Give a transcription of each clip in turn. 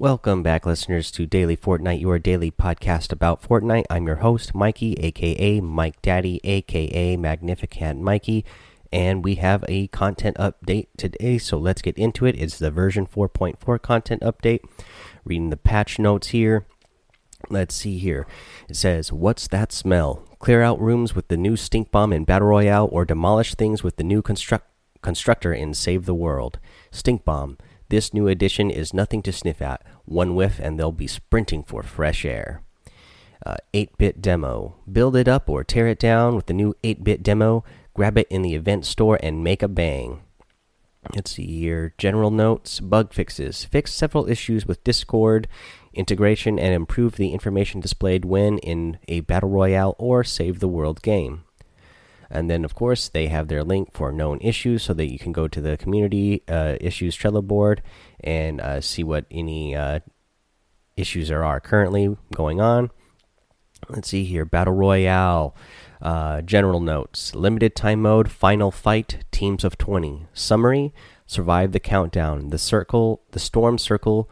Welcome back, listeners, to Daily Fortnite, your daily podcast about Fortnite. I'm your host, Mikey, aka Mike Daddy, aka Magnificent Mikey, and we have a content update today. So let's get into it. It's the version 4.4 content update. Reading the patch notes here. Let's see here. It says, What's that smell? Clear out rooms with the new stink bomb in Battle Royale, or demolish things with the new construct constructor in Save the World. Stink bomb. This new addition is nothing to sniff at. One whiff, and they'll be sprinting for fresh air. 8 uh, bit demo. Build it up or tear it down with the new 8 bit demo. Grab it in the event store and make a bang. Let's see here. General notes, bug fixes. Fix several issues with Discord integration and improve the information displayed when in a Battle Royale or Save the World game. And then, of course, they have their link for known issues so that you can go to the community uh, issues Trello board and uh, see what any uh, issues there are currently going on. Let's see here Battle Royale. Uh, general notes limited time mode final fight teams of 20 summary survive the countdown the circle the storm circle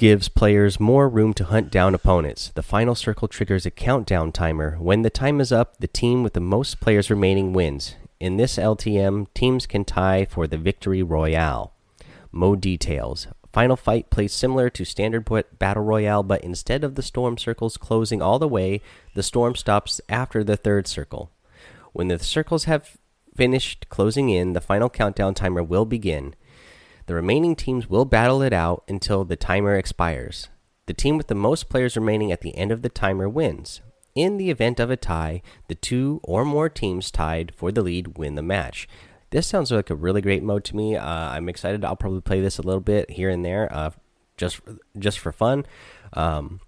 gives players more room to hunt down opponents. The final circle triggers a countdown timer. When the time is up, the team with the most players remaining wins. In this LTM, teams can tie for the victory royale. Mode details. Final fight plays similar to standard battle royale, but instead of the storm circles closing all the way, the storm stops after the third circle. When the circles have finished closing in, the final countdown timer will begin. The remaining teams will battle it out until the timer expires. The team with the most players remaining at the end of the timer wins. In the event of a tie, the two or more teams tied for the lead win the match. This sounds like a really great mode to me. Uh, I'm excited. I'll probably play this a little bit here and there, uh, just just for fun. Um,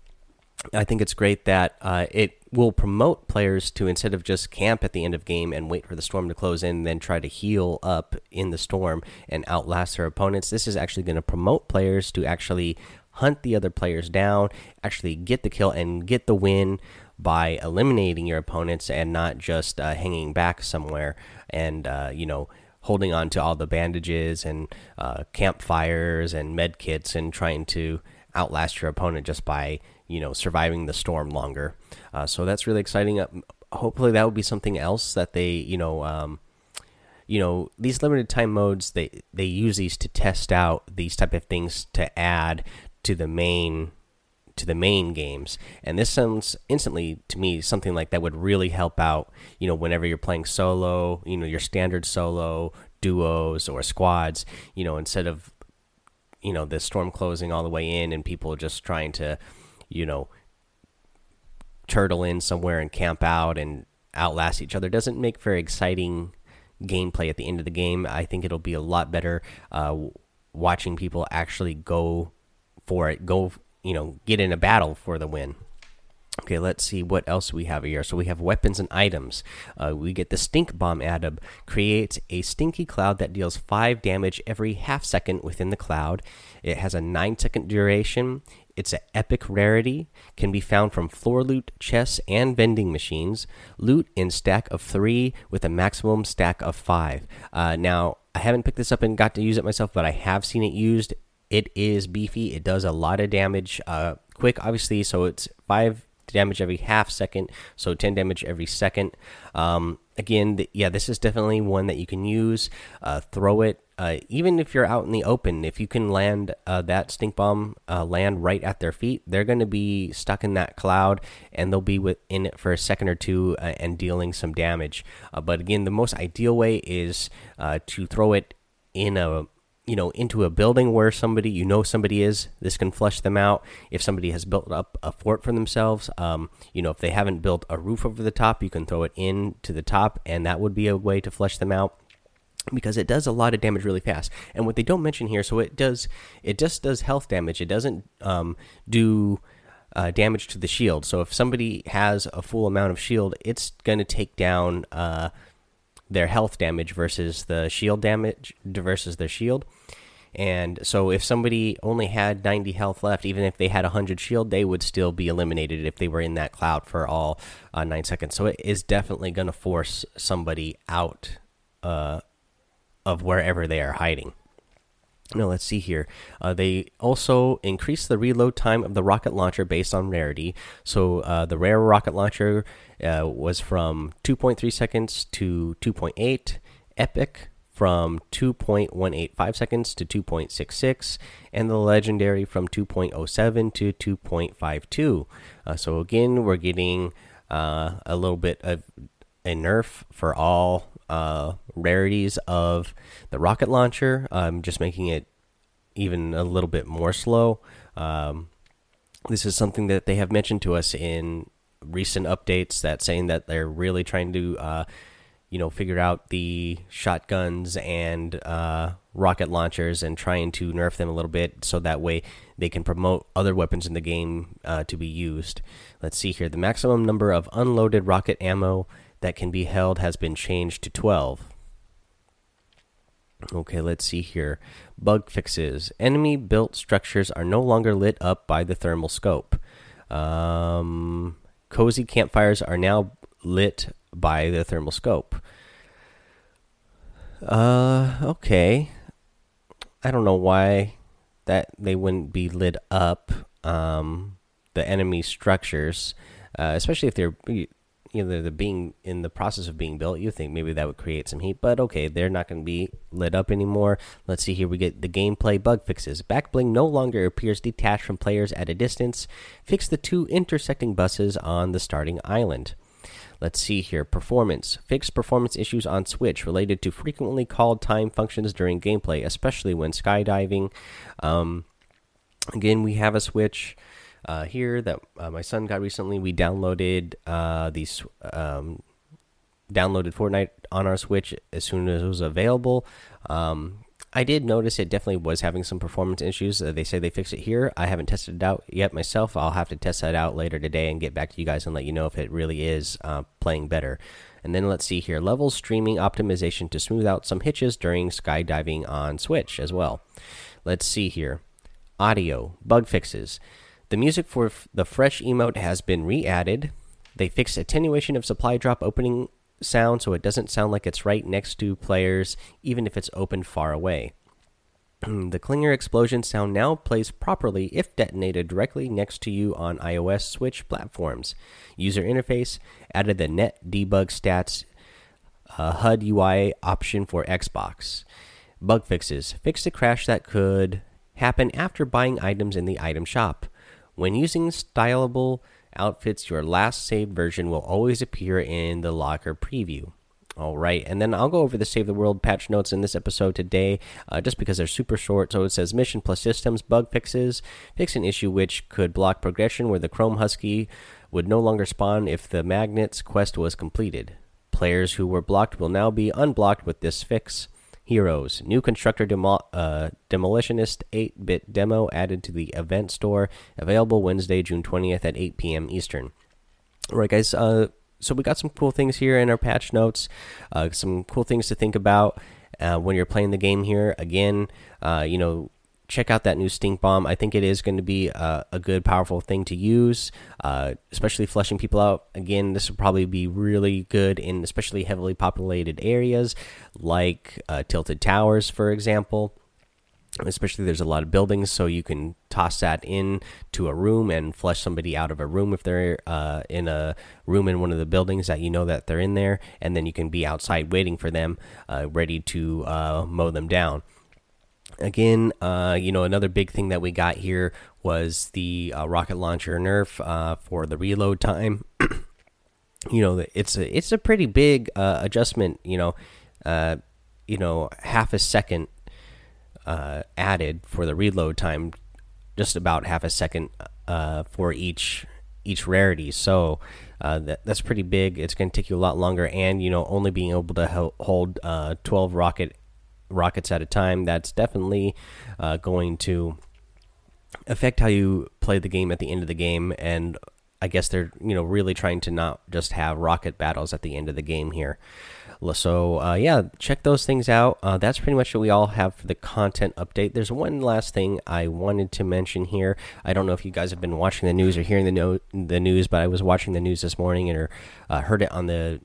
I think it's great that uh, it will promote players to instead of just camp at the end of game and wait for the storm to close in, then try to heal up in the storm and outlast their opponents. This is actually going to promote players to actually hunt the other players down, actually get the kill and get the win by eliminating your opponents and not just uh, hanging back somewhere and uh, you know holding on to all the bandages and uh, campfires and med kits and trying to outlast your opponent just by you know surviving the storm longer. Uh, so that's really exciting. Uh, hopefully, that would be something else that they you know. Um, you know these limited time modes they they use these to test out these type of things to add to the main to the main games and this sounds instantly to me something like that would really help out you know whenever you're playing solo you know your standard solo duos or squads you know instead of you know the storm closing all the way in and people just trying to you know turtle in somewhere and camp out and outlast each other doesn't make very exciting gameplay at the end of the game. I think it'll be a lot better uh, watching people actually go for it go you know get in a battle for the win Okay, let's see what else we have here. So we have weapons and items. Uh, we get the Stink Bomb added. Creates a stinky cloud that deals 5 damage every half second within the cloud. It has a 9 second duration. It's an epic rarity. Can be found from floor loot, chests, and vending machines. Loot in stack of 3 with a maximum stack of 5. Uh, now, I haven't picked this up and got to use it myself, but I have seen it used. It is beefy. It does a lot of damage. Uh, quick, obviously, so it's 5 damage every half second, so 10 damage every second. Um, again, the, yeah, this is definitely one that you can use. Uh, throw it, uh, even if you're out in the open. If you can land uh, that stink bomb, uh, land right at their feet, they're going to be stuck in that cloud, and they'll be within it for a second or two uh, and dealing some damage. Uh, but again, the most ideal way is to throw it in a you know into a building where somebody you know somebody is this can flush them out. If somebody has built up a fort for themselves um, you know if they haven't built a roof over the top you can throw it in to the top and that would be a way to flush them out because it does a lot of damage really fast. And what they don't mention here so it does it just does health damage. It doesn't um, do uh, damage to the shield. So if somebody has a full amount of shield it's going to take down uh, their health damage versus the shield damage versus their shield. And so if somebody only had 90 health left, even if they had 100 shield, they would still be eliminated if they were in that cloud for all uh, 9 seconds. So it is definitely going to force somebody out uh, of wherever they are hiding. No, let's see here. Uh, they also increased the reload time of the rocket launcher based on rarity. So uh, the rare rocket launcher uh, was from 2.3 seconds to 2.8. Epic from 2.185 seconds to 2.66, and the legendary from 2.07 to 2.52. Uh, so again, we're getting uh, a little bit of a nerf for all uh, rarities of the rocket launcher, um, just making it even a little bit more slow. Um, this is something that they have mentioned to us in recent updates that saying that they're really trying to uh, you know figure out the shotguns and uh, rocket launchers and trying to nerf them a little bit so that way they can promote other weapons in the game uh, to be used. Let's see here. The maximum number of unloaded rocket ammo that can be held has been changed to 12. Okay, let's see here. Bug fixes. Enemy built structures are no longer lit up by the thermal scope. Um, cozy campfires are now lit by the thermal scope. Uh, okay. I don't know why that they wouldn't be lit up. Um, the enemy structures, uh, especially if they're you know they're being in the process of being built. You think maybe that would create some heat, but okay, they're not going to be lit up anymore. Let's see here. We get the gameplay bug fixes. Backbling no longer appears detached from players at a distance. Fix the two intersecting buses on the starting island. Let's see here. Performance. Fix performance issues on Switch related to frequently called time functions during gameplay, especially when skydiving. Um, again, we have a Switch uh, here that uh, my son got recently. We downloaded uh, these. Um, downloaded Fortnite on our Switch as soon as it was available. Um, I did notice it definitely was having some performance issues. Uh, they say they fixed it here. I haven't tested it out yet myself. I'll have to test that out later today and get back to you guys and let you know if it really is uh, playing better. And then let's see here level streaming optimization to smooth out some hitches during skydiving on Switch as well. Let's see here audio bug fixes. The music for the fresh emote has been re added. They fixed attenuation of supply drop opening sound so it doesn't sound like it's right next to players, even if it's open far away. the Clinger explosion sound now plays properly if detonated directly next to you on iOS Switch platforms. User interface added the net debug stats uh, HUD UI option for Xbox. Bug fixes fixed a crash that could happen after buying items in the item shop. When using stylable outfits, your last saved version will always appear in the locker preview. All right, and then I'll go over the Save the World patch notes in this episode today, uh, just because they're super short. So it says Mission plus Systems bug fixes. Fix an issue which could block progression where the Chrome Husky would no longer spawn if the Magnets quest was completed. Players who were blocked will now be unblocked with this fix. Heroes. New Constructor Demo uh, Demolitionist 8 bit demo added to the event store. Available Wednesday, June 20th at 8 p.m. Eastern. All right, guys. Uh, so we got some cool things here in our patch notes. Uh, some cool things to think about uh, when you're playing the game here. Again, uh, you know, check out that new stink bomb. I think it is going to be a, a good, powerful thing to use, uh, especially flushing people out. Again, this will probably be really good in especially heavily populated areas like uh, tilted towers, for example. Especially, there's a lot of buildings, so you can toss that in to a room and flush somebody out of a room if they're uh, in a room in one of the buildings that you know that they're in there, and then you can be outside waiting for them, uh, ready to uh, mow them down again, uh, you know, another big thing that we got here was the uh, rocket launcher nerf uh, for the reload time. you know, it's a it's a pretty big uh, adjustment. You know, uh, you know, half a second uh, added for the reload time, just about half a second for each each rarity. So. that, that's pretty big. It's going to take you a lot longer, and you know, only being able to hold 12 rocket rockets at a time. That's definitely uh, going to affect how you play the game at the end of the game. And I guess they're you know really trying to not just have rocket battles at the end of the game here. So uh, yeah, check those things out. Uh, that's pretty much what we all have for the content update. There's one last thing I wanted to mention here. I don't know if you guys have been watching the news or hearing the no the news, but I was watching the news this morning and uh, heard it on the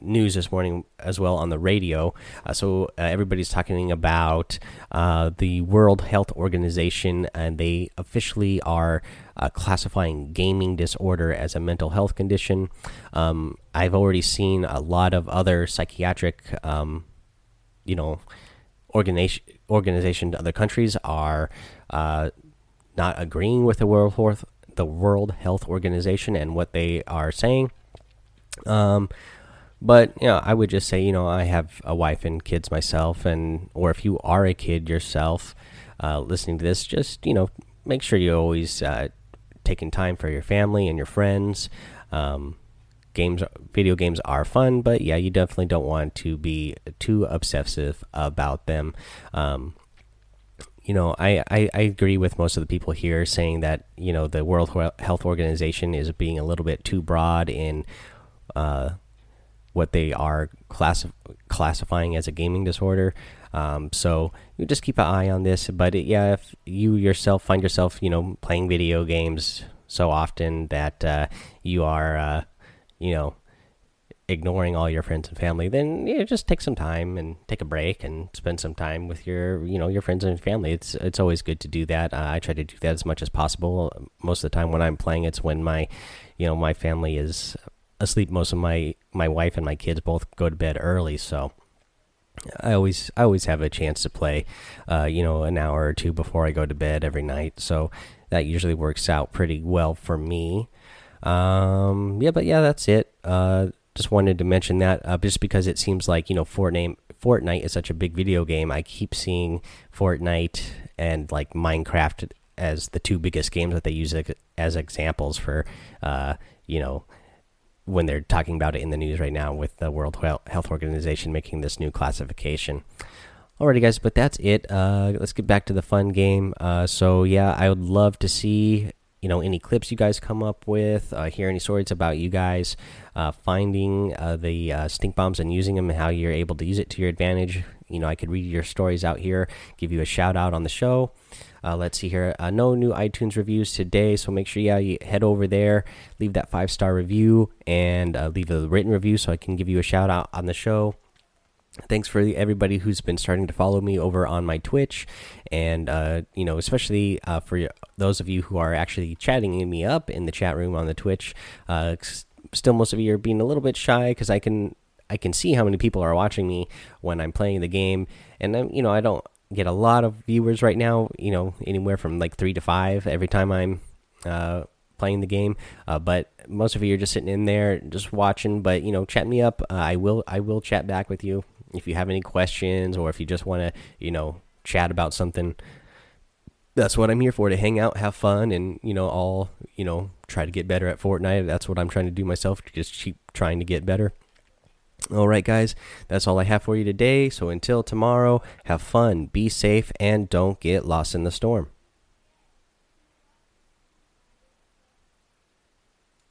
news this morning as well on the radio. Uh, so uh, everybody's talking about uh, the World Health Organization, and they officially are uh, classifying gaming disorder as a mental health condition. Um, I've already seen a lot of other psychiatric, um, you know, organization organization other countries are uh, not agreeing with the World Health the World Health Organization and what they are saying. Um, but you know, I would just say, you know, I have a wife and kids myself, and or if you are a kid yourself, uh, listening to this, just you know, make sure you always uh, taking time for your family and your friends. Um, games, video games are fun, but yeah, you definitely don't want to be too obsessive about them. Um, you know, I, I, I, agree with most of the people here saying that, you know, the World Health Organization is being a little bit too broad in uh, what they are classif classifying as a gaming disorder. Um, so you just keep an eye on this. But it, yeah, if you yourself find yourself, you know, playing video games so often that uh, you are, uh, you know, ignoring all your friends and family, then you know, just take some time and take a break and spend some time with your you know your friends and family. It's it's always good to do that. Uh, I try to do that as much as possible. Most of the time when I'm playing, it's when my you know my family is asleep. Most of my my wife and my kids both go to bed early, so. I always I always have a chance to play, uh, you know, an hour or two before I go to bed every night. So that usually works out pretty well for me. Um, yeah, but yeah, that's it. Uh, just wanted to mention that uh, just because it seems like you know Fortnite Fortnite is such a big video game. I keep seeing Fortnite and like Minecraft as the two biggest games that they use as examples for uh, you know when they're talking about it in the news right now with the World Health Organization making this new classification. Alrighty, guys, but that's it. Uh, let's get back to the fun game. Uh, so yeah, I would love to see you know any clips you guys come up with uh, hear any stories about you guys uh, finding uh, the uh, stink bombs and using them and how you're able to use it to your advantage you know i could read your stories out here give you a shout out on the show. Uh, let's see here. Uh, no new itunes reviews today so make sure yeah you head over there leave that five star review and leave a written review so i can give you a shout out on the show. Thanks for everybody who's been starting to follow me over on my twitch and uh, you know especially uh, for those of you who are actually chatting me up in the chat room on the twitch uh, still most of you are being a little bit shy because i can i can see how many people are watching me when i'm playing the game. And i'm you know i don't get a lot of viewers right now you know anywhere from like three to five every time i'm uh, playing the game. Uh, but most of you are just sitting in there just watching. But you know chat me up. Uh, i will i will chat back with you if you have any questions or if you just want to, you know, chat about something, that's what I'm here for to hang out, have fun, and, you know, all, you know, try to get better at Fortnite. That's what I'm trying to do myself, just keep trying to get better. All right, guys, that's all I have for you today. So until tomorrow, have fun, be safe, and don't get lost in the storm.